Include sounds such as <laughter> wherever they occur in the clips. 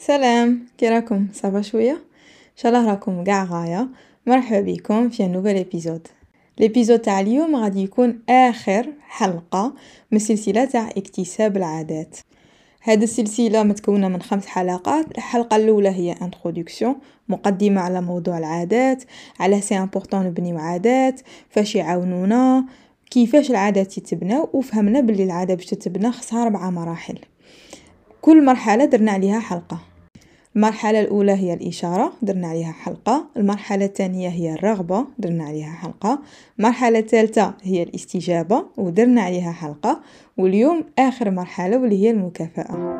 سلام. كي راكم ça va شوية. إن شاء الله راكم قاع غاية. مرحبا بكم في nouvel épisode l'épisode تاع اليوم غادي يكون آخر حلقة من السلسله تاع اكتساب العادات. هذه السلسلة متكونة من خمس حلقات. الحلقة الأولى هي introduction مقدمة على موضوع العادات علاه c'est important نبنيو عادات فاش يعاونونا كيفاش العادات يتبناو وفهمنا بلي العادة باش تتبنى خصها ربعه مراحل. كل مرحلة درنا عليها حلقة. المرحلة الأولى هي الإشارة درنا عليها حلقة. المرحلة الثانية هي الرغبة درنا عليها حلقة. المرحلة الثالثة هي الاستجابة ودرنا عليها حلقة. واليوم آخر مرحلة واللي هي المكافأة.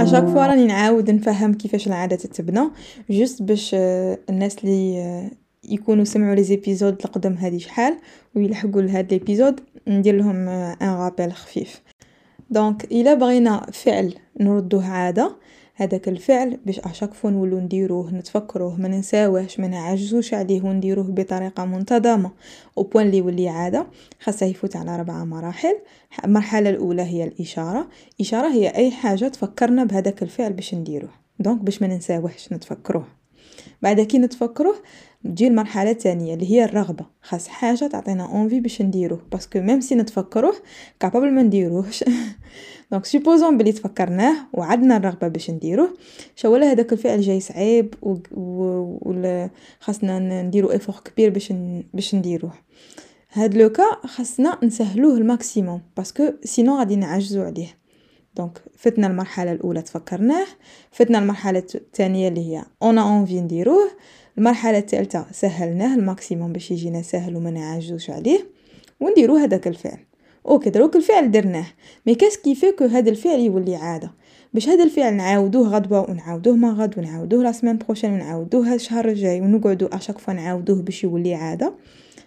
à chaque fois راني نعاود نفهم كيفاش العاده تتبنى juste باش آه، الناس اللي آه، يكونوا سمعوا les épisodes القدم هذه شحال ويلحقوا لهاد l'épisode ندير لهم un rappel خفيف. donc إلا بغينا فعل نردوه عادة هذاك الفعل باش à chaque fois نولو نديروه نتفكروه ما ننساوهش ما نعجزوش عليه ونديروه بطريقة منتظمة. au point لي يولي عادة خاصه يفوت على ربعه مراحل. المرحلة الأولى هي الإشارة. إشارة هي أي حاجة تفكرنا بهذاك الفعل باش نديروه. donc باش ما ننساوهش نتفكروه. بعد كي نتفكروه تجي المرحله الثانية اللي هي الرغبة. خاص حاجة تعطينا envie باش نديروه. parce que même si نتفكروه capable ما نديروهش. <laughs> donc supposons بلي تفكرناه وعدنا الرغبة باش نديروه. شولا هذاك الفعل جاي صعيب و, و... خاصنا نديرو effort كبير باش ن... باش نديروه. هاد le cas خاصنا نسهلوه ال maximum parce que sinon غادي نعجزو عليه. donc فتنا المرحلة الأولى تفكرناه. فتنا المرحلة الثانية اللي هي أنا envie نديروه. المرحلة الثالثة سهلناه ال maximum باش يجينا سهل وما نعجزوش عليه ونديرو هذاك الفعل. OK دروك الفعل درناه. mais qu'est-ce qui fait que هذا الفعل يولي عادة؟ باش هذا الفعل نعاودوه غدوة ونعاودوه ما غد ونعاودوه la semaine prochaine ونعاودوه الشهر الجاي ونقعدو à chaque fois نعاودوه باش يولي عادة.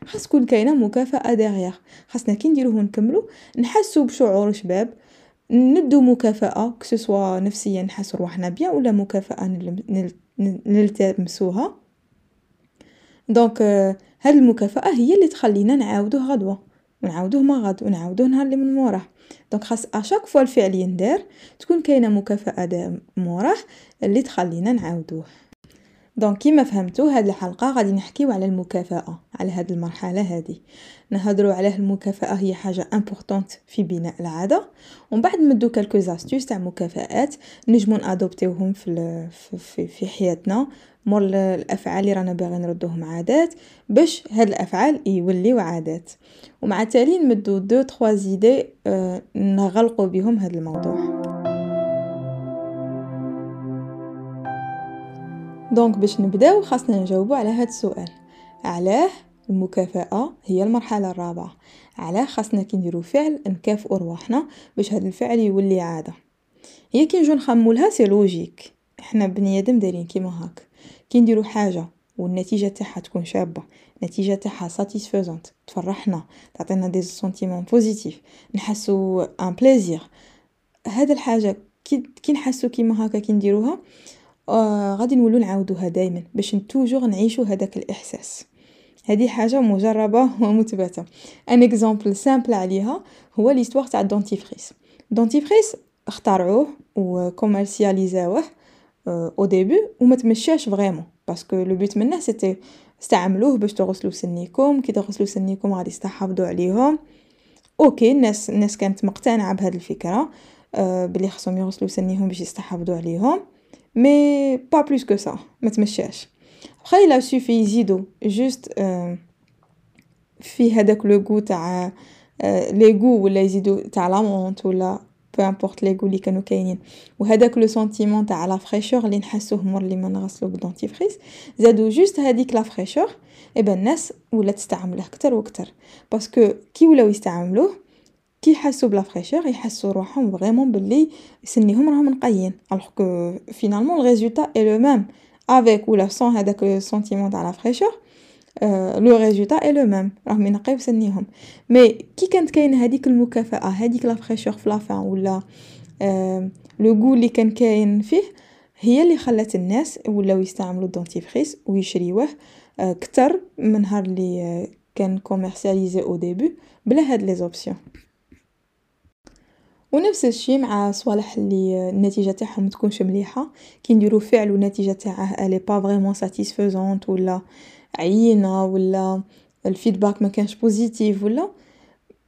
خاص تكون كاينة مكافأة derrière خاصنا كي نديروه ونكملو نحسو بشعور شباب ندو مكافأة que ce soit نفسيا نحسو رواحنا bien ولا مكافأة نلتمسوها. donc هاد المكافأة هي اللي تخلينا نعاودوه غدوة. ونعاودوه ما غد ونعاودوه نهار اللي من موراه. donc خاص à chaque fois الفعل يندار تكون كاينة مكافأة موراه اللي تخلينا نعاودوه. donc كيما فهمتوا هاد الحلقة غادي نحكيو على المكافأة على هاد المرحلة هذه نهضروا على المكافأة هي حاجة importante في بناء العادة. ومن بعد نمدو quelques astuces تاع مكافآت نجمو ن adopt يوهم في في في حياتنا. مور الأفعال اللي رانا باغي نردوهم عادات باش هاد الأفعال يوليو عادات. ومع التالي نمدو deux trois idées آه نغلقو بهم هاد الموضوع. donc باش نبداو خاصنا نجاوبو على هاد السؤال. علاه المكافأة هي المرحلة الرابعة. علاه خاصنا كي نديرو فعل نكافئو رواحنا باش هاد الفعل يولي عادة. هي كي نجو نخمولها c'est logique. إحنا بني آدم دايرين كيما هاك. كي نديرو حاجة والنتيجة تاعها تكون شابة النتيجة تاعها satisfaisante تفرحنا تعطينا des sentiments positifs نحسو un plaisir هاد الحاجة كي كي نحسو كيما هكا كي نديروها غادي نولو نعاودوها دائما باش toujours نعيشو هذاك الإحساس. هذه حاجة مجربة ومثبتة. un exemple simple عليها هو l'histoire تاع ال dentifrice ال dentifrice اخترعوه و commercialis اوه au début وما تمشاش vraiment parce que le but منه c'était استعملوه باش تغسلوا سنيكم. كي تغسلوا سنيكم غادي تستحفظوا عليهم. OK الناس الناس كانت مقتنعة بهذه الفكرة أه بلي خصهم يغسلوا سنيهم باش يستحفظوا عليهم. mais pas plus que ça ما تمشاش après ça suffit يزيدوا juste في هذاك le goût تاع les goûts ولا يزيدوا تاع la menthe ولا peu importe les goûts لي كانوا كاينين وهذاك le sentiment تاع la fraîcheur اللي نحسوه مور لي ما نغسلو بال dentifrice زادو juste هذيك la fraîcheur eh ben الناس ولات تستعمله أكثر وأكثر parce que كي ولاو يستعملوه كي يحسوا ب la fraîcheur يحسوا روحهم vraiment باللي سنيهم راهم نقيين. alors que finalement ال résultat est le même avec ولا sans هذاك sentiment تاع la fraîcheur le résultat est le même راهم ينقيو سنيهم. mais كي كانت كاينة هذيك المكافأة؟ هذيك la fraîcheur في la fin ولا le goût اللي كان كاين فيه هي اللي خلات الناس ولاو يستعملوا ال dentifrice ويشريوه كتر من نهار اللي كان commercialisé au début بلا هاد les options ونفس الشي مع صوالح اللي النتيجة تاعهم متكونش مليحة. كي نديرو فعل و النتيجة تاعه الي pas vraiment satisfaisante ولا عينة ولا ال feedback مكانش positif ولا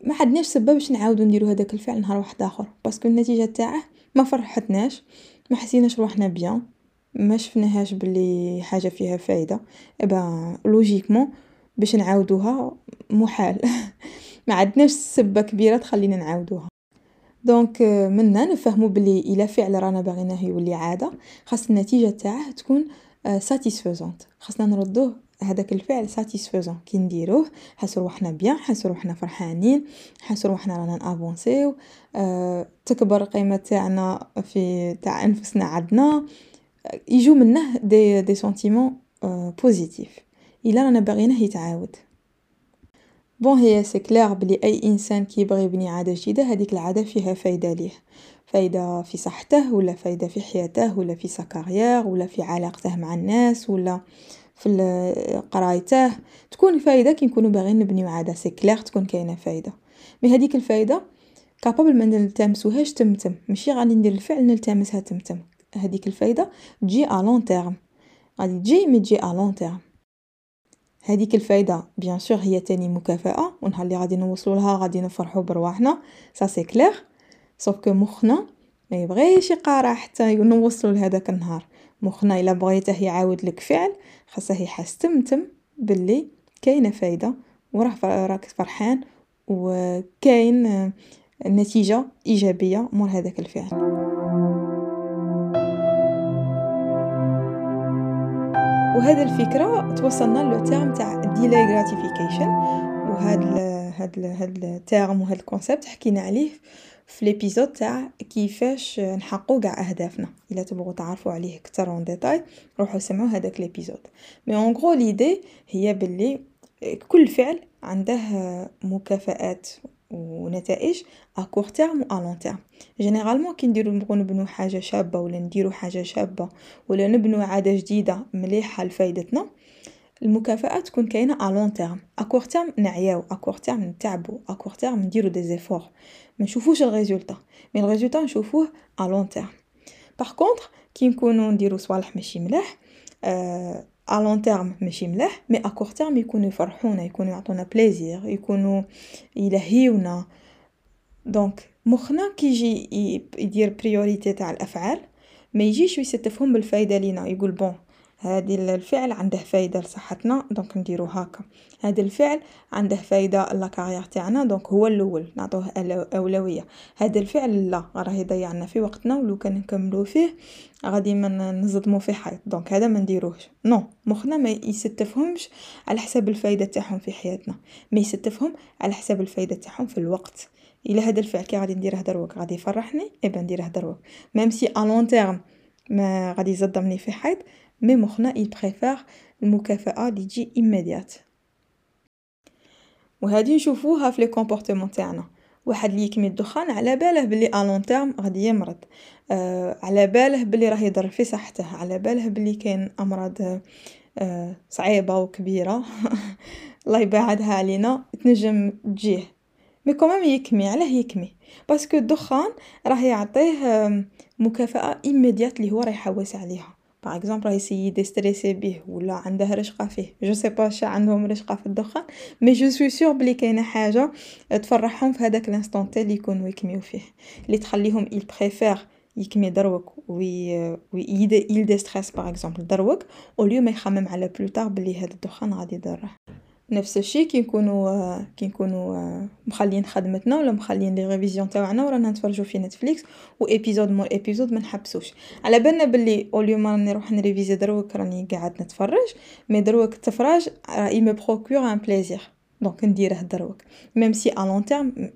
معندناش سبة باش نعاودو نديرو هداك الفعل نهار وحداخر parce que النتيجة تاعه مفرحتناش محسيناش روحنا bien مشفناهاش بلي حاجة فيها فايدة. eh ben logiquement باش نعاودوها محال. <laughs> معندناش سبة كبيرة تخلينا نعاودوها. donc منا نفهمو بلي الا فعل رانا باغينه يولي عادة خاص النتيجة تاعه تكون satisfaisante خاصنا نردوه هذاك الفعل satisfaisant كي نديروه نحسو روحنا bien نحسو روحنا فرحانين نحسو روحنا رانا ن avanc يو أه تكبر القيمة تاعنا في تاع أنفسنا عندنا يجو منه des des sentiments positifs إلا رانا باغيينه يتعاود bon هي c'est clair بلي أي إنسان كي يبغي يبني عادة جديدة هذيك العادة فيها فايدة ليه. فايدة في صحته ولا فايدة في حياته ولا في sa carrière ولا في علاقته مع الناس ولا في قرايته. تكون فايدة كي نكونوا باغيين نبنيو عادة c'est clair تكون كاينة فايدة. mais هذيك الفايدة capable ما نلتمسوهاش تمتم ماشي غادي ندير الفعل نلتمسها تمتم. هذيك الفايدة تجي à long terme غادي تجي mais تجي à long terme هذيك الفايدة bien sûr هي تاني مكافأة ونهار اللي غادي نوصلو لها غادي نفرحو برواحنا. ça c'est clair sauf que مخنا ما يبغيش يقارع حتى نوصلو لهداك النهار. مخنا إلا بغيته يعاود لك فعل خاصه يحس تمتم باللي كاينة فايدة وراه راك فرحان وكاين نتيجة إيجابية مور هذاك الفعل. وهذا الفكرة توصلنا le terme تاع delayed gratification وهاد هاد هاد ال terme وهاد ال concept حكينا عليه في l'épisode تاع كيفاش نحققوا قاع أهدافنا. إلا تبغوا تعرفوا عليه أكثر en détail روحوا سمعوا هذاك l'épisode mais en gros l'idée هي باللي كل فعل عنده مكافآت ونتائج à terme و à long terme généralement كي نديرو نبغوا نبنو حاجة شابة ولا نديرو حاجة شابة ولا نبنو عادة جديدة مليحة لفايدتنا المكافآت تكون كاينة à long terme à terme نعياو. à terme نتعبو. à terme نديرو des efforts ما نشوفوش ال résultat mais ال résultat نشوفوه à long terme par contre كي نكونو نديرو صوالح ماشي ملاح à long terme ماشي ملاح mais à court terme يكونوا يفرحونا يكونوا يعطونا plaisir يكونوا يلهيونا. donc مخنا كي يجي يدير priorité تاع الأفعال ما يجيش يستفهم بالفايدة لينا يقول bon هادي الفعل عنده فايدة لصحتنا donc نديرو هاكا. هاد الفعل عنده فايدة la carrière تاعنا donc هو الأول نعطوه أولوية. هاد الفعل لا راه يضيعنا في وقتنا ولو كان نكملو فيه غادي ما نصدمو في حيط. donc هذا ما نديروهش. non مخنا ما يستفهمش على حساب الفايدة تاعهم في حياتنا. ما يستفهم على حساب الفايدة تاعهم في الوقت. إلا هذا الفعل كي غادي نديره دروك غادي يفرحني eh ben نديره دروك même si à long terme ما غادي يصدمني في حيط mais مخنا إلا المكافأة اللي تجي immédiate وهادي نشوفوها في les comportements تاعنا. واحد اللي يكمي الدخان على باله بلي à long terme غادي يمرض. آه على باله بلي راه يضر في صحته. على باله بلي كاين أمراض آه صعيبة وكبيرة. <laughs> الله يبعدها علينا. تنجم تجيه. mais quand même يكمي علاه يكمي. parce que الدخان راه يعطيه مكافأة immédiate اللي هو راه يحوس عليها. par exemple ي essayer déstresser بيه ولا عنده رشقه فيه je sais pas شا عندهم رشقه في الدخان mais je suis sûr بلي كاينة حاجة تفرحهم في هذاك ال instant t اللي يكونوا يكميو فيه اللي تخليهم il préfère يكمي دروك oui oui il déstresse par exemple دروك au lieu ما يخمم على plus tard بلي هذا الدخان غادي يضره نفس الشيء كي نكونوا كي نكونوا مخلين خدمتنا ولا مخلين les révisions تاعنا ورانا نتفرجوا في Netflix و épisode مور épisode ما نحبسوش. على بالنا باللي au lieu ما نروح ن réviser دروك راني قاعد نتفرج mais دروك التفراج il me procure un plaisir donc نديره دروك. même si à long terme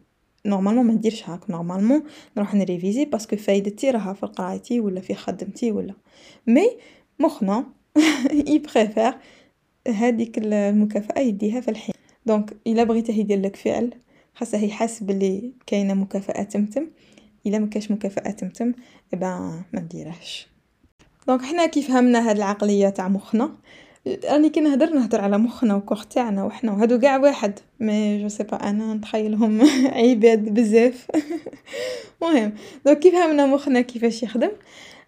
normalement ما نديرش هاك. normalement نروح ن réviser parce que فايدتي راها في قرايتي ولا في خدمتي ولا. mais مخنا <laughs> il préfère هذيك المكافأة يديها في الحين donc إلا بغيته يدير لك فعل خاصه يحس بلي كاينة مكافأة تمتم. إلا ما كاش مكافأة تمتم eh ben ما نديرهش donc حنا كيف فهمنا هاد العقلية تاع مخنا راني كي نهدر نهدر على مخنا وكوخ تاعنا وحنا وهادو قاع واحد. mais je sais pas أنا نتخيلهم <laughs> عباد بزاف. <laughs> مهم. donc كي فهمنا مخنا كيفاش يخدم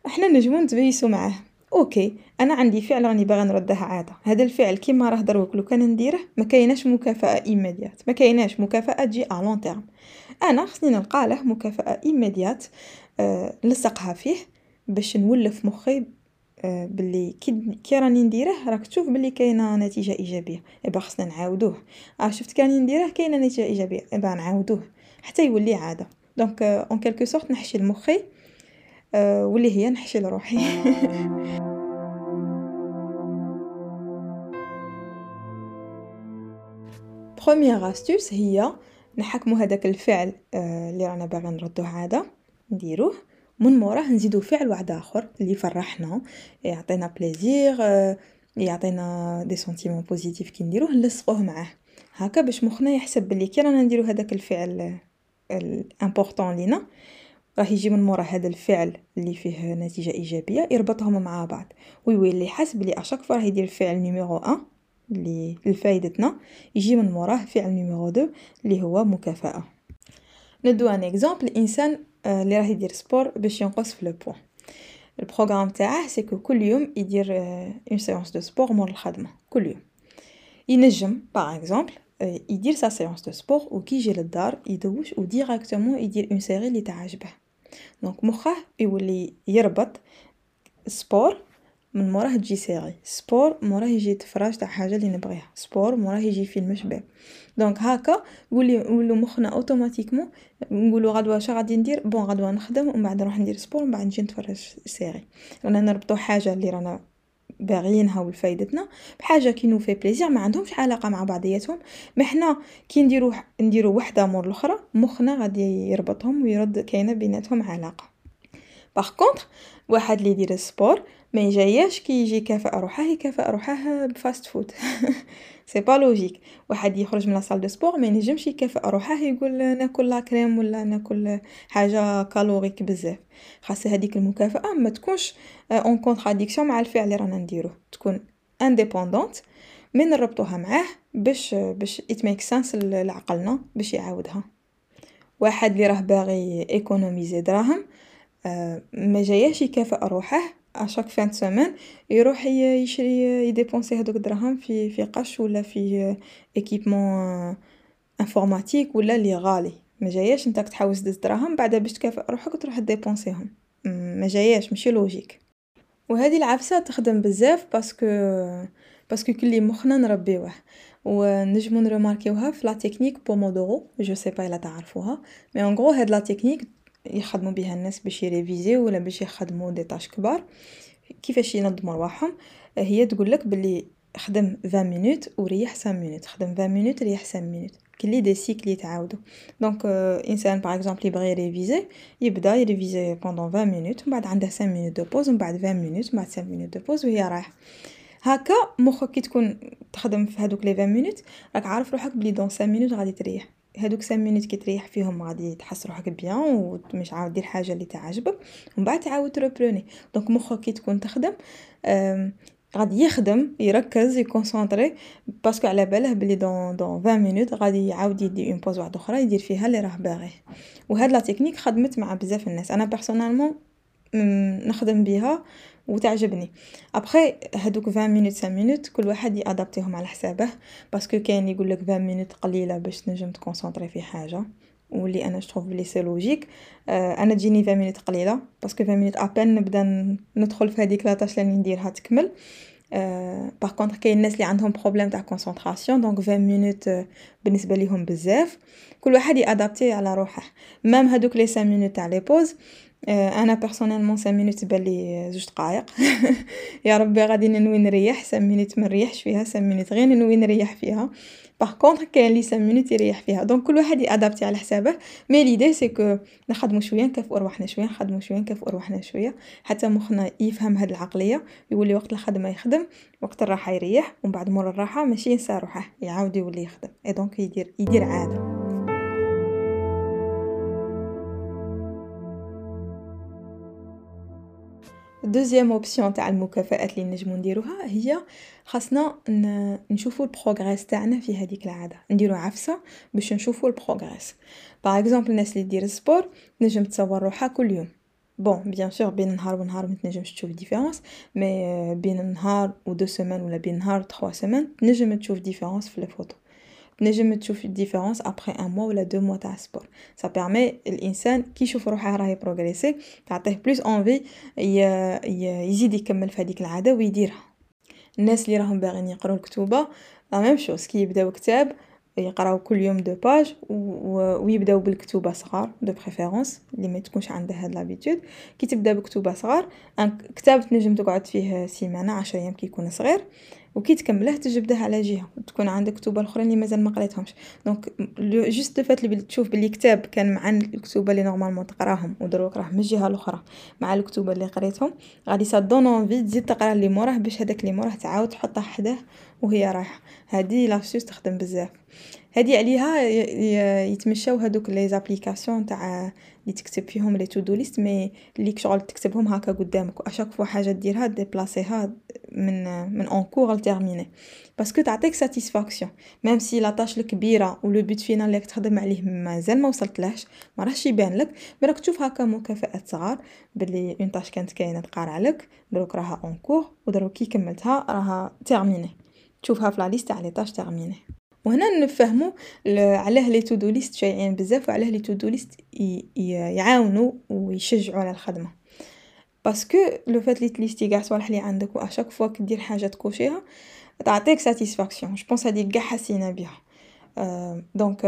إحنا نجمو نتبيسو معاه. OK أنا عندي فعل راني باغا نرده عادة. هذا الفعل كيما راه دروك لو كان نديره ما كايناش مكافأة immédiate ما كايناش مكافأة تجي à long terme أنا خصني نلقى له مكافأة immédiate أه نلصقها فيه باش نولف مخي أه باللي كي, كي راني نديره راك تشوف باللي كاينة نتيجة إيجابية. eh ben خصنا نعاودوه. آه شفت كاني نديره كاينة نتيجة إيجابية. eh ben نعاودوه. حتى يولي عادة. donc en quelque sorte نحشي لمخي أه واللي هي نحشي لروحي. <laughs> première astuce هي نحكمو هداك الفعل اللي رانا باغيين نردوه عادة نديروه. من موراه نزيدو فعل واحد آخر اللي يفرحنا يعطينا plaisir يعطينا des sentiments positifs كي نديروه نلصقوه معاه. هكا باش مخنا يحسب بلي كي رانا نديرو هداك الفعل ال important لينا. راه يجي من مورا هذا الفعل اللي فيه نتيجة إيجابية يربطهم مع بعض. ويولي حاس بلي voilà راه يدير فعل numéro un اللي لفايدتنا يجي من موراه فعل numéro deux اللي هو مكافأة. نمدو un exemple الانسان اللي راه يدير sport باش ينقص في le poids. ال programme تاعه c'est كل يوم يدير une séance de sport مور الخدمة كل يوم. ينجم par exemple يدير sa séance de sport وكي يجي للدار يدوش و directement يدير une série اللي تعجبه. donc مخه يولي يربط sport من موراه تجي série. sport موراه يجي تفراج تاع حاجة اللي نبغيها. sport موراه يجي فيلم شباب donc هكا يولي نولو مخنا automatiquement نقولو غدوة اش غادي ندير؟ bon غدوة نخدم ومن بعد نروح ندير sport ومن بعد نجي نتفرج série. رانا نربطو حاجة اللي رانا باغيينها ولفايدتنا بحاجة qui nous fait plaisir ما عندهمش علاقة مع بعضياتهم. ما حنا كي نديرو نديرو وحدة مور الاخرى مخنا غادي يربطهم ويرد كاينة بيناتهم علاقة. par contre واحد اللي يدير ال sport ما يجياش كي يجي يكافئ روحه يكافئ روحه ب fast-food. c'est pas logique واحد يخرج من la salle de sport ما ينجمش يكافئ روحه يقول ناكل la crème ولا ناكل حاجة calorique بزاف. خاص هذيك المكافأة ما تكونش en contradiction مع الفعل اللي رانا نديروه تكون indépendante من نربطوها معاه باش باش it makes sense لعقلنا باش يعاودها. واحد اللي راه باغي économiser دراهم ما جاياش يكافئ روحه à chaque fin semaine يروح يشري ي dépenser هذوك الدراهم في في قش ولا في équipement informatique ولا اللي غالي ما جاياش نتا كي تحوش دز دراهم بعدا باش تكافئ روحك تروح ديبونسيهم ما جاياش ماشي logique وهذه العفسة تخدم بزاف parce que parce que كلي مخنا نربيوه. ونجمو نرماركيوها في la technique Pomodoro je sais pas إلا تعرفوها. mais en gros هاد la technique يخدموا بها الناس باش يريفيزيو ولا باش يخدموا des tâches كبار. كيفاش ينظموا رواحهم؟ هي تقول لك بلي خدم 20 minutes وريح 5 minutes خدم 20 minutes ريح 5 minutes كلي des cycles يتعاودوا donc إنسان par exemple يبغي ي réviser يبدا ي réviser pendant 20 minutes ومن بعد عنده 5 minutes de pause ومن بعد 20 minutes بعد 5 minutes de pause وهي رايحة. هكا مخك كي تكون تخدم في هذوك les 20 minutes راك عارف روحك بلي dans 5 minutes غادي تريح. هادوك 5 minutes كي تريح فيهم غادي تحس روحك bien ومش عاود دير حاجة اللي تعجبك ومن بعد تعاود ت reprendre donc مخك كي تكون تخدم غادي يخدم يركز ي concentrer parce que على باله بلي dans dans 20 minutes غادي يعاود يدي une pause واحدة أخرى يدير فيها اللي راه باغيه وهاد la technique خدمت مع بزاف الناس. أنا personnellement نخدم بها وتعجبني. ابخي هادوك 20 minutes 5 minutes كل واحد يأدابتيهم على حسابه parce que كاين يقول لك 20 minutes قليلة باش تنجم ت concentrer في حاجة واللي أنا je trouve بلي c'est logique آه أنا تجيني 20 minutes قليلة parce que 20 minutes à peine نبدا ندخل في هذيك la tâche اللي نديرها تكمل. أه par contre كاين الناس اللي عندهم problème تاع concentration donc 20 minutes بالنسبة ليهم بزاف. كل واحد ي adapter على روحه. même هادوك les 5 minutes تاع les pauses أنا personnellement 5 minutes تبان لي زوج دقائق. <laughs> يا ربي غادي ننوي نريح 5 minutes ما نريحش فيها 5 minutes غير ننوي نريح فيها. par contre كاين لي 5 minutes يريح فيها. donc كل واحد ي adapter على حسابه. mais l'idée c'est que نخدمو شوية نكافئو رواحنا شوية نخدمو شوية نكافئو رواحنا شوية. حتى مخنا يفهم هاد العقلية يولي وقت الخدمة يخدم وقت الراحة يريح ومن بعد مور الراحة ماشي ينسى روحه يعاود يولي يخدم. et donc يدير يدير عادة. deuxième option تاع المكافآت اللي نجمو نديروها هي خاصنا نشوفو ال progrès تاعنا في هذيك العادة. نديرو عفسة باش نشوفو ال progrès. par exemple الناس اللي دير sport تنجم تصور روحها كل يوم. bon bien sûr بين نهار ونهار ما تنجمش تشوف différence mais بين نهار و deux semaines ولا بين نهار و 3 semaines تنجم تشوف différence في les تنجم تشوف différence après un mois ولا deux mois تاع sport ça permet الإنسان كي يشوف روحه راهي progresser تعطيه plus envie يزيد يكمل في هذيك العادة ويديرها. الناس اللي راهم باغيين يقراو الكتوبة la même chose كي يبداو كتاب يقراو كل يوم deux pages ويبداو بالكتوبة صغار de préférence اللي ما تكونش عنده هاد l'habitude كي تبدا بكتوبة صغار كتاب تنجم تقعد فيه سيمانة عشر أيام كي يكون صغير. وكي تكمله تجبده على جهة وتكون عندك كتب الاخرين اللي مازال ما قريتهمش. donc juste le fait اللي تشوف بلي كتاب كان مع الكتب اللي normalement تقراهم ودروك راه من الجهه الاخرى مع الكتب اللي قريتهم غادي ça donne envie تزيد تقرا اللي موراه باش هذاك اللي موراه تعاود تحطه حداه وهي رايحة. هذه l'astuce تخدم بزاف. هذه عليها يتمشاو هذوك les applications تاع اللي تكتب فيهم les to-do lists mais اللي شغل تكتبهم هكا قدامك و chaque fois حاجة ديرها déplacer ها من من en cours ل terminé parce que تعطيك satisfaction même si la tâche الكبيرة و le but final اللي تخدم عليه مازال ما وصلتلهش ما راهش يبان لك. mais راك تشوف هكا مكافئات صغار بلي une tâche كانت كاينة تقارع لك دروك راها en cours ودروك كي كملتها راها terminée تشوفها في la liste تاع les tâches terminées وهنا نفهمو علاه les to-do lists شايعين بزاف وعلاه les to-do lists يعاونوا ويشجعوا على الخدمة. parce que le fait لي ت lister كاع صوالح اللي عندك و chaque fois كدير حاجة ت cocher ها تعطيك satisfaction je pense هذيك كاع حسينا بها donc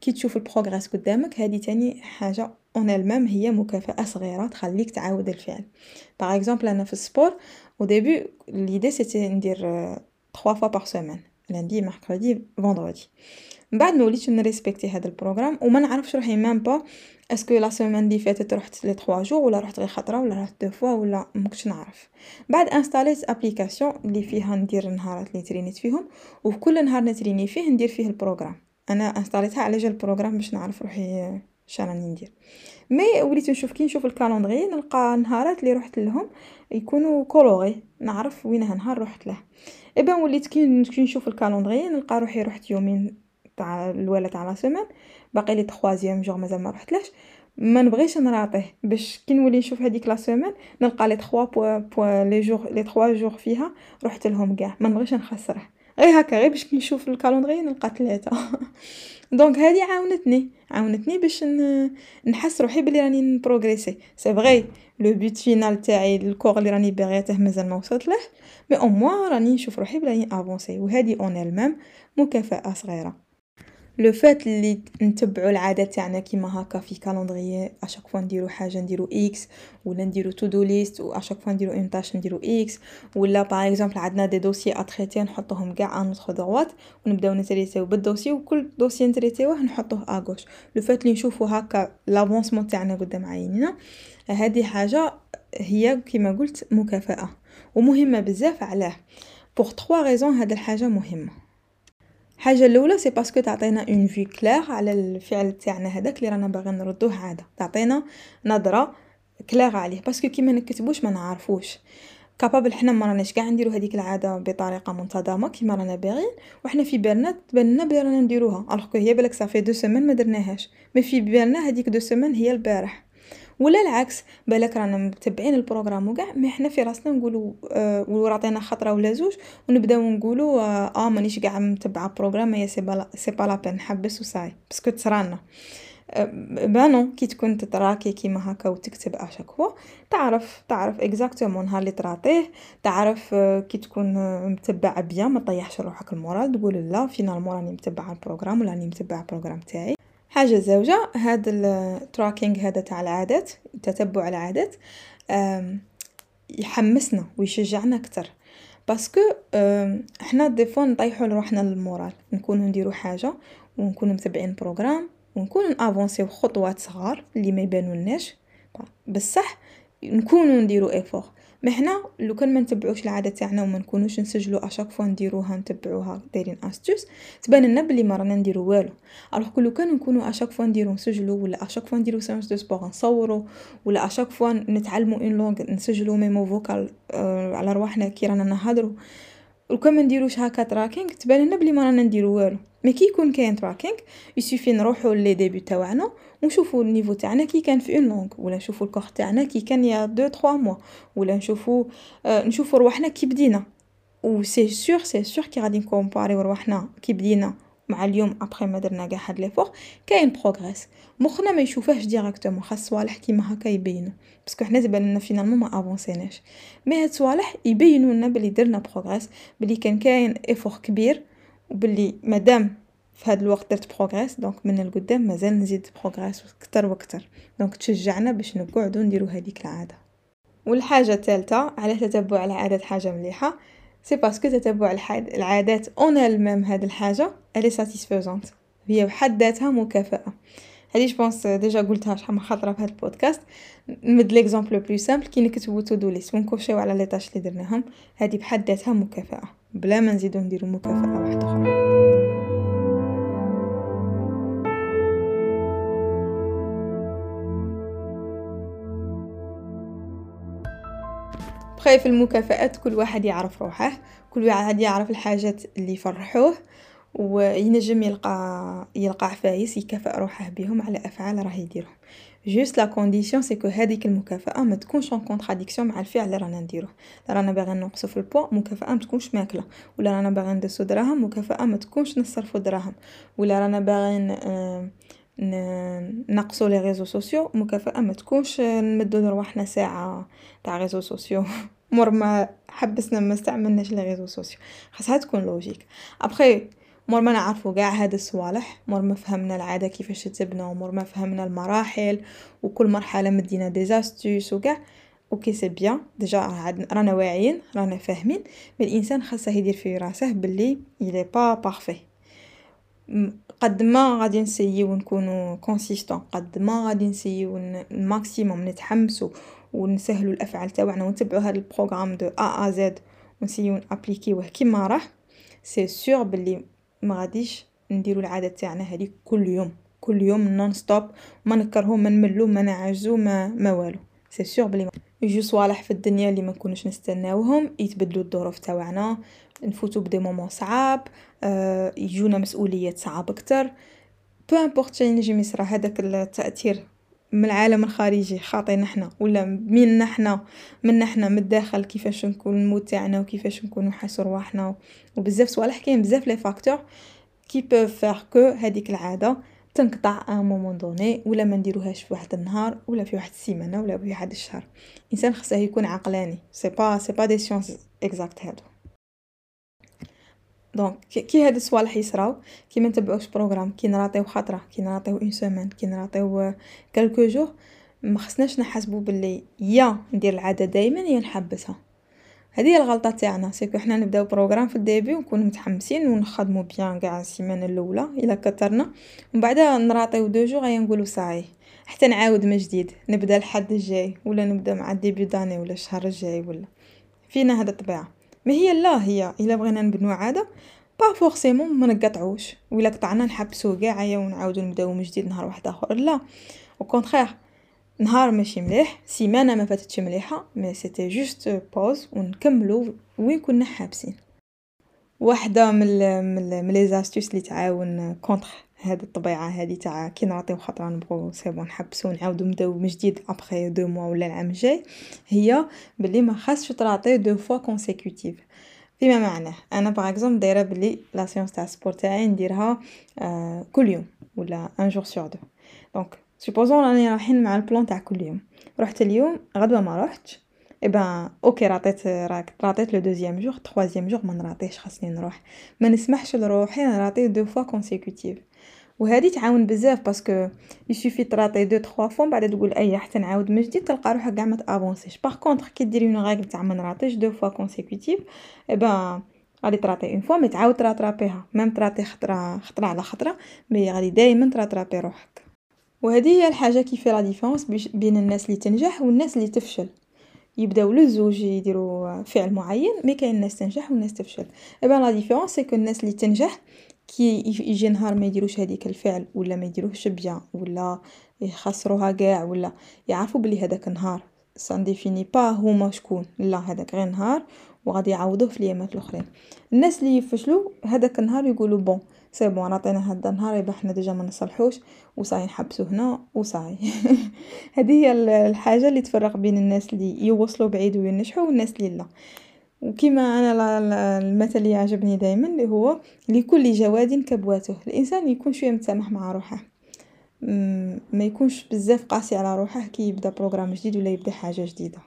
كي تشوف ال progrès قدامك هذه تاني حاجة en elle-même هي مكافاه صغيره تخليك تعاود الفعل par exemple أنا في ال sport au début l'idée c'était ندير 3 fois par semaine lundi mercredi vendredi. بعد ما وليت ن respecter هذا ال programme وما نعرفش روحي même pas est-ce que la semaine اللي فاتت رحت لي 3 jours ولا رحت غير خطرة ولا رحت deux fois ولا مكنتش نعرف. بعد installer ت application اللي فيها ندير النهارات اللي entraîner ت فيهم وفي كل نهار نتريني فيه ندير فيه البروغرام. أنا انستاليتها على جال البروغرام باش نعرف روحي شراني ندير. مي وليت نشوف كي نشوف الكالندري نلقى النهارات اللي رحت لهم يكونوا كولوري نعرف وين نهار رحت له. ايبا وليت كي نشوف الكالندري نلقى روحي رحت يومين تاع الاولى تاع لا سيمين باقي لي تخوازيام جور مازال ما رحتلاش ما نبغيش نراطيه باش كي نولي نشوف هذيك لا سيمين نلقى لي 3 بوا بوا لي جور لي 3 جور فيها رحت لهم كاع. ما نبغيش نخسره. غير هكا غير باش كي نشوف ال calendrier نلقى ثلاثة <laughs> donc هذه عاونتني عاونتني باش نحس روحي بلي راني ن progresser. c'est vrai le but final تاعي le corps اللي راني باغيته مازال ما وصلت له مي أو موا راني نشوف روحي بلي راني avancer وهذه en elle-même مكافأة صغيرة. le fait اللي نتبعوا العاده تاعنا كيما هكا في calendrier à chaque fois نديرو حاجة نديرو X ولا نديرو to-do list و chaque fois نديرو une tâche نديرو X ولا par exemple عندنا des dossiers à traiter نحطوهم كاع à notre droite ونبداو ن traiter يو بال dossier وكل dossier ن traiter يوه نحطوه à gauche le fait اللي نشوفو هكا l'avancement تاعنا قدام عينينا هذه حاجة هي كيما قلت مكافاه ومهمه بزاف علاه pour trois raisons هاد الحاجة مهمه الحاجة الأولى c'est parce que تعطينا une vue claire على الفعل تاعنا هذاك اللي رانا باغيين نردوه عادة. تعطينا نظرة كلير عليه. parce que كي ما نكتبوش ما نعرفوش. capable حنا ما راناش كاع نديرو هذيك العادة بطريقة منتظمة كيما رانا باغيين وحنا في بالنا تبان لنا بلي رانا نديروها. alors هي بالك صافي deux semaines ما درناهاش. mais في بالنا هذيك deux semaines هي البارح. ولا العكس بالك رانا متبعين ال programme وكاع mais حنا في راسنا نقولوا آه ولو rater ينا خطرة ولا زوج ونبداو نقولوا آه, آه مانيش كاع متبعة programme هي c'est pas c'est pas la peine نحبس وصاي parce que تصرالنا آه bah non كي تكون ت tracker كيما هكا وتكتب à chaque fois تعرف تعرف exactement نهار اللي ت rater يه تعرف آه كي تكون آه متبع bien ما طيحش روحك ال moral تقول لا finalement راني متبعة ال programme ولا راني متبعة ال programme تاعي. حاجة زوجة هاد ال tracking هذا تاع العادات تتبع العادات يحمسنا ويشجعنا أكثر parce que إحنا des fois نطيحوا لروحنا ال moral نكونوا نديروا حاجة ونكونوا متبعين programme ونكونوا avancer يو خطوات صغار اللي ما يبانولناش. بصح نكونوا نديروا effort mais حنا لو كان ما نتبعوش العادة تاعنا وما نكونوش نسجلوا à chaque fois نديروها نتبعوها. دايرين astuce تبان لنا بلي ما رانا نديرو والو. alors que لو كان نكونوا à chaque fois نديرو نسجلوا ولا à chaque fois نديرو séance de sport نصوروا ولا à chaque fois نتعلموا une langue نسجلوا mémo vocal آه على رواحنا كي رانا نهضروا. وكان ما نديروش هكا tracking تبان لنا بلي ما رانا نديرو والو. mais كي يكون كاين tracking il suffit نروحو les débuts تاعنا ونشوفو ال niveau تاعنا كي كان في en langue ولا نشوفو ال corps تاعنا كي كان يا دو تخوا موا ولا نشوفو نشوفو رواحنا كي بدينا et c'est sûr c'est sûr كي غادي نكومباريو رواحنا كي بدينا مع اليوم ابخي ما درنا قاع هاد l'effort كاين progrès مخنا ما يشوفهش directement خاص صوالح كيما هكا يبينو parce que حنا تبان لنا finalement ما افونسيناش mais هاد صوالح يبينوا لنا بلي درنا progrès بلي كان كاين effort كبير. وبلي مادام في هذا الوقت درت progrès donc من القدام مازال نزيد progrès كتر وكتر donc تشجعنا باش نقعدو نديرو هذيك العادة. والحاجة الثالثة على تتبع العادات حاجة مليحة؟ c'est parce que تتبع العادات en elle-même هاد الحاجة elle est satisfaisante هي بحد ذاتها مكافأة. هذه je pense déjà قلتها شحال من خطرة في هذا البودكاست. نمد l'exemple le plus simple كي نكتبو to-do list ونكوشيو على les tâches اللي درناهم هذه بحد ذاتها مكافأة. بلا ما نزيدو نديرو مكافأة واحدة أخرى. بخي في المكافآت كل واحد يعرف روحه كل واحد يعرف الحاجات اللي يفرحوه. وينجم يلقى يلقى عفايس يكافئ روحه بهم على أفعال راه يديرهم. juste la condition c'est que هذيك المكافأة ما تكونش en contradiction مع الفعل اللي رانا نديروه. رانا باغيين نقصوا في البوا مكافأة ما تكونش ماكلة. ولا رانا باغيين ندسو دراهم مكافأة ما تكونش نصرفوا دراهم. ولا رانا باغيين آه نقصوا les réseaux sociaux مكافأة ما تكونش نمدو لرواحنا ساعة تاع réseaux sociaux <laughs> مور ما حبسنا ما استعملناش les réseaux sociaux خاصها تكون logique après مور ما نعرفو قاع هاد الصوالح مور ما فهمنا العادة كيفاش تتبنى مور ما فهمنا المراحل وكل مرحلة مدينا des astuces وكاع ok c'est bien déjà رانا واعيين رانا فاهمين. mais الإنسان خاصه يدير في راسه باللي il est pas parfait قد ما غادي نسيو نكونو consistants قد ما غادي نسيو ال maximum نتحمسو ونسهلو الأفعال تاعنا ونتبعو هاد ال programme de A à Z ونسيو نابليكيوه كيما راه c'est sûr بلي ما غاديش نديرو العادة تاعنا هذه كل يوم. كل يوم non-stop ما نكرهو ما نملو ما نعجزو ما ما والو. c'est sûr بلي يجو صوالح في الدنيا اللي ما نكونوش نستناوهم يتبدلوا الظروف تاعنا نفوتو ب des moments صعاب آه يجونا مسؤوليات صعاب أكتر. peu importe شي نجي يصرا هذاك التأثير من العالم الخارجي خاطينا حنا ولا منا حنا منا حنا من الداخل؟ كيفاش نكون؟ ال mood تاعنا وكيفاش نكونوا نحسوا رواحنا؟ وبزاف صوالح كاين بزاف les facteurs qui peuvent faire que هذيك العادة تنقطع un moment donné ولا ما نديروهاش في واحد النهار ولا في واحد السيمانة ولا في واحد الشهر. الانسان خصه يكون عقلاني. c'est pas c'est pas des sciences exactes هادو. donc كي هاد الصوالح يصراو كي ما نتبعوش programme كي نراطيو خطره كي نراطيو une semaine كي نراطيو quelques jours ما خصناش نحسبو باللي يا ندير العاده دائما يا نحبسها هذه هي الغلطه تاعنا c'est que حنا نبداو programme في ال début ونكونو متحمسين ونخدمو bien قاع السيمانه الاولى الا كثرنا ومن بعد نراطيو deux jours غيا نقولو صاي حتى نعاود من جديد نبدا الحد الجاي ولا نبدا مع ال début d'année ولا الشهر الجاي ولا فينا هذا الطبيعه ما هي لا هي إلا بغينا نبنو عادة. pas forcément ما نقطعوش. ولا قطعنا نحبسو كاع ونعاودو نبداو من جديد نهار واحد آخر. لا. au contraire نهار ماشي مليح. سيمانة ما فاتتش مليحة. mais c'était juste pause ونكملو وين كنا حابسين. واحدة من من les astuces اللي تعاون contre هاد الطبيعة هادي تاع كي نعطيو خطره نبغو c'est bon نحبسو نعاودو نبداو من جديد après deux mois ولا العام الجاي هي بلي ما خاصش تعطي deux fois consécutives فيما معناه؟ أنا par exemple دايرة بلي la séance تاع sport تاعي نديرها آه كل يوم ولا un jour sur deux donc supposons راني رايحين مع ال plan تاع كل يوم. رحت اليوم غدوة ما رحتش eh ben ok راتيت راك راتيت le deuxième jour troisième jour ما نراطيش خاصني نروح. ما نسمحش لروحي نراطي deux fois consécutives وهذه تعاون بزاف parce que il suffit تراطي دو تخوا فوا بعد تقول أي حتى نعاود من جديد تلقى روحك كاع ما تأفونسيش. par contre كي ديري une règle تاع ما نراطيش deux fois consécutives eh ben غادي تراطي une fois mais تعاود تراطرابيها même تراطي خطرة خطرة على خطرة mais غادي دائما تراطرابي روحك. وهذه هي الحاجة qui fait la différence بين الناس اللي تنجح والناس اللي تفشل. يبداو للزوج يديروا فعل معين mais كاين ناس تنجح وناس تفشل. eh ben la différence c'est que الناس اللي تنجح كي يجي نهار ما يديروش هذيك الفعل ولا ما يديروهش bien ولا يخسروها كاع ولا يعرفوا بلي هذاك النهار ça définit pas هما شكون. لا هذاك غير نهار وغادي يعوضوه في الايامات الأخرين. الناس اللي يفشلوا هذاك النهار يقولوا bon c'est bon عطينا هذا النهار يبقى حنا déjà ما نصلحوش وصاي نحبسو هنا وصاي. <laughs> هذه هي الحاجة اللي تفرق بين الناس اللي يوصلوا بعيد وينجحوا والناس اللي لا. وكما أنا المثل اللي يعجبني دائما اللي هو لكل جواد كبواته. الإنسان يكون شوية متسامح مع روحه. ما يكونش بزاف قاسي على روحه. كي يبدأ programme جديد ولا يبدأ حاجة جديدة.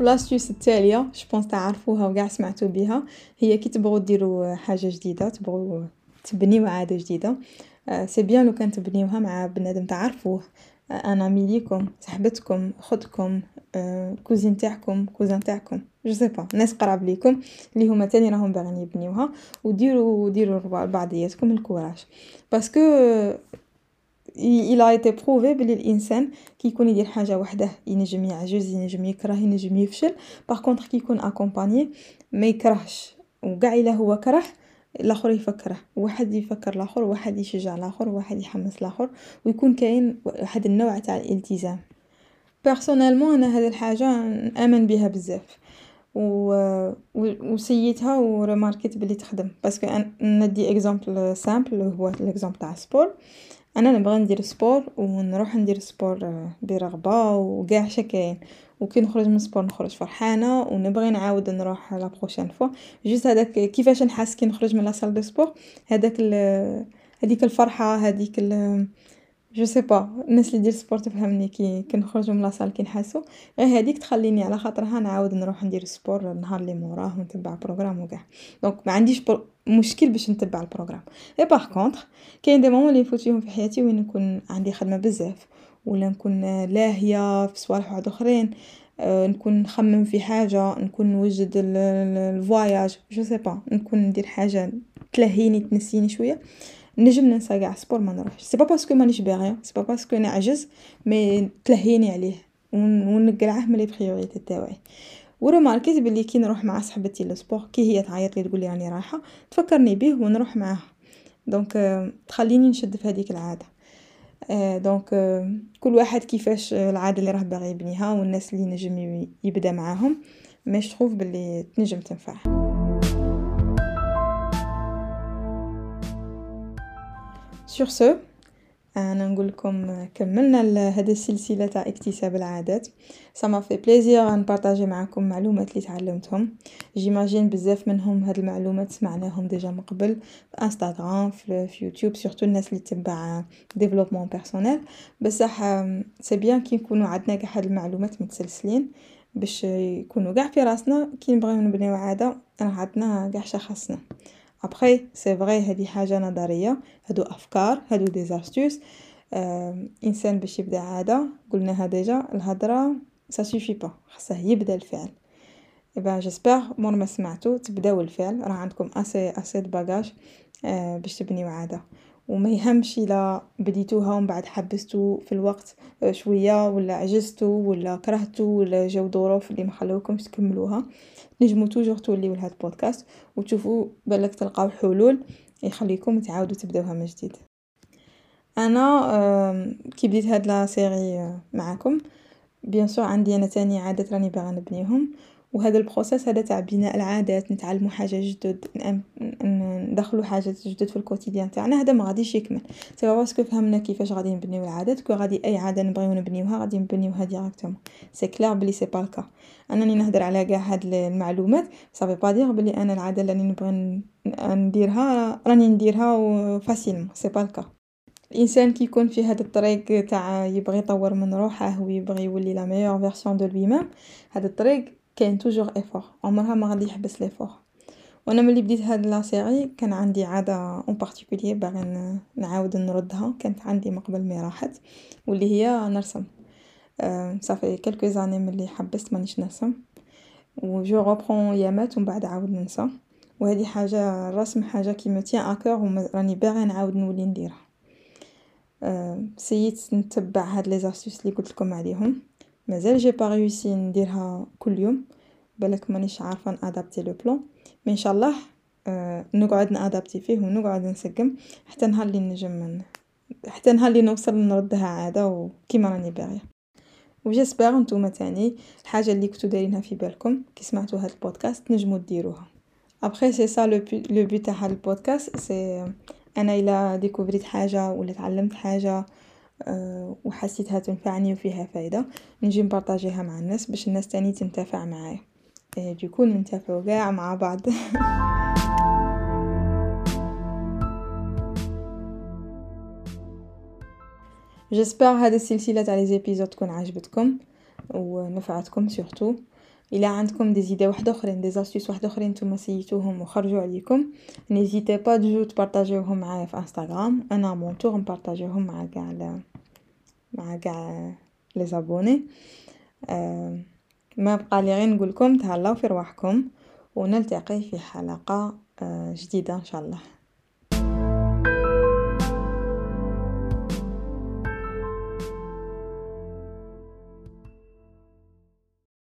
l'astuce التالية je pense تعرفوها وقاع سمعتو بها هي كي تبغوا ديروا حاجة جديده تبغوا تبنيو عاده جديده c'est bien لو كان تبنيوها مع بنادم تعرفوه ان ami ليكم صاحبتكم خدكم كوزين تاعكم كوزان تاعكم. جو سي با ناس قراب ليكم اللي هما تاني راهم باغيين يبنيوها وديروا ديروا بعضياتكم ال courage. parce que il a prouvé بلي الإنسان كي يكون يدير حاجة وحده ينجم يعجز ينجم يكره ينجم يفشل. par contre كي يكون accompagné ما يكرهش. وكاع إلا هو كره الآخر يفكره واحد يفكر الآخر واحد يشجع الآخر واحد يحمس الآخر ويكون كاين واحد النوع تاع الالتزام. personnellement أنا هذه الحاجة نآمن بها بزاف و وسيتها و remarquيت بلي تخدم. parce que ندي exemple simple هو ال exemple تاع sport أنا نبغي ندير sport ونروح ندير sport برغبة وكاع شكاين. وكي نخرج من sport نخرج فرحانة ونبغي نعاود نروح la prochaine fois. juste هذاك كيفاش نحس كي نخرج من la salle de sport؟ هذاك هذيك الفرحة هذيك je sais pas الناس اللي دير sport تفهمني كي كنخرجوا من la salle كي نحسو غير هذيك تخليني على خاطرها نعاود نروح ندير sport النهار اللي موراه ونتبع programme وكاع. donc ما عنديش مشكل باش نتبع ال programme. et par contre كاين des moments اللي نفوت فيهم في حياتي وين نكون عندي خدمة بزاف. ولا نكون لاهية في صوالح واحد أخرين نكون نخمم في حاجة نكون نوجد ال voyage je sais pas نكون ندير حاجة تلهيني تنسيني شوية. نجم ننسى قاع sport ما نروحش. c'est pas parce que مانيش باغيه c'est pas parce que نعجز mais تلهيني عليه. ونقلعه من les priorités تاوعي و remarquيت بلي كي نروح مع صاحبتي لل sport كي هي تعيط لي تقول لي راني رايحة تفكرني بيه ونروح معاها. donc تخليني نشد في هذيك العادة. donc كل واحد كيفاش العادة اللي راه باغي يبنيها والناس اللي نجم يبدأ معاهم. mais je trouve بلي تنجم تنفع. sur ce أنا نقول لكم كملنا هذه السلسله تاع اكتساب العادات سما في بليزير نبارطاجي معكم معلومات اللي تعلمتهم j'imagine بزاف منهم هاد المعلومات سمعناهم déjà من قبل في انستغرام في, يوتيوب surtout الناس اللي تبع développement personnel بصح c'est bien كي نكونوا عندنا كاع هاد المعلومات متسلسلين باش يكونوا كاع في راسنا كي نبغيو نبنيو عاده راه عندنا كاع شخصنا après c'est vrai هذه حاجة نظرية. هادو أفكار هادو des astuces آه إنسان باش يبدأ عادة. قلناها déjà الهضرة سا سوفي با خاصه يبدأ الفعل. ايبا جيسبر مور ما سمعتو تبداو الفعل. راه عندكم assez assez de bagages آه باش تبنيو عادة. وما يهمش إلا بديتوها ومن بعد حبستو في الوقت شوية ولا عجزتو ولا كرهتو ولا جاو ظروف اللي ما خلوكمش تكملوها. نجمو toujours توليو لهاد البودكاست وتشوفوا بالك تلقاو حلول يخليكم تعاودوا تبداوها من جديد. أنا كي بديت هاد la série معاكم bien sûr عندي أنا تاني عادات راني باغا نبنيهم. وهذا البروسيس هذا تاع بناء العادات نتعلموا حاجة جدد ندخلوا حاجات جدد في ال quotidien تاعنا هذا ما غاديش يكمل. c'est parce que فهمنا كيفاش غادي نبنيو العادات كو غادي أي عادة نبغيو نبنيوها غادي نبنيوها directement سي كلير بلي سي با الكا أنني نهضر على كاع هاد المعلومات صافي با دير بلي أنا العادة اللي نبغي نديرها راني نديرها فاسيلمون سي با الكا الإنسان كي يكون في هذا الطريق تاع يبغي يطور من روحه ويبغي يولي لا ميور فيرسيون دو لوي ميم هذا الطريق كاين توجور إيفور. عمرها ما غادي يحبس ليفور وأنا ملي بديت هاد لا سيري كان عندي عادة اون بارتيكولير باغي نعاود نردها. كانت عندي من قبل مي راحت واللي هي نرسم. صافي كلكو زاني ملي حبست مانيش نرسم. و جو روبرون ايامات ومن بعد عاود ننسى. وهذه حاجة الرسم حاجة كي متيان اكور وراني باغي نعاود نولي نديرها. سييت نتبع هاد لي زاستوس لي قلت لكم عليهم. مازال جي با ريوسي نديرها كل يوم بالك مانيش عارفة نأدابتي لو بلان مي إن شاء الله نقعد نأدابتي فيه ونقعد نسقم حتى نهار اللي نجم حتى نهار اللي نوصل نردها عادة وكيما راني باغية. و j'espère نتوما تاني الحاجة اللي كنتو دايرينها في بالكم كي سمعتو هاد البودكاست نجمو ديروها. après c'est ça le but تاع هاد ال podcast c'est أنا إلا découvrيت حاجة ولا تعلمت حاجة وحسيتها تنفعني وفيها فايدة. نجي نpartagيها مع الناس باش الناس تاني تنتفع معايا. donc ننتفعو قاع مع بعض. <laughs> جيسبر هاد السلسلة تاع لي تكون عجبتكم ونفعتكم سورتو الا عندكم دي زيدي واحدة أخرين دي زاستيس واحدة أخرين نتوما سيتوهم وخرجوا عليكم. نيزيتي با تجو تبارطاجيوهم معايا في انستغرام أنا مون تور نبارطاجيوهم مع كاع مع كاع لي زابوني أه ما بقى لي غير نقولكم تهلاو في رواحكم ونلتقي في حلقة جديدة إن شاء الله.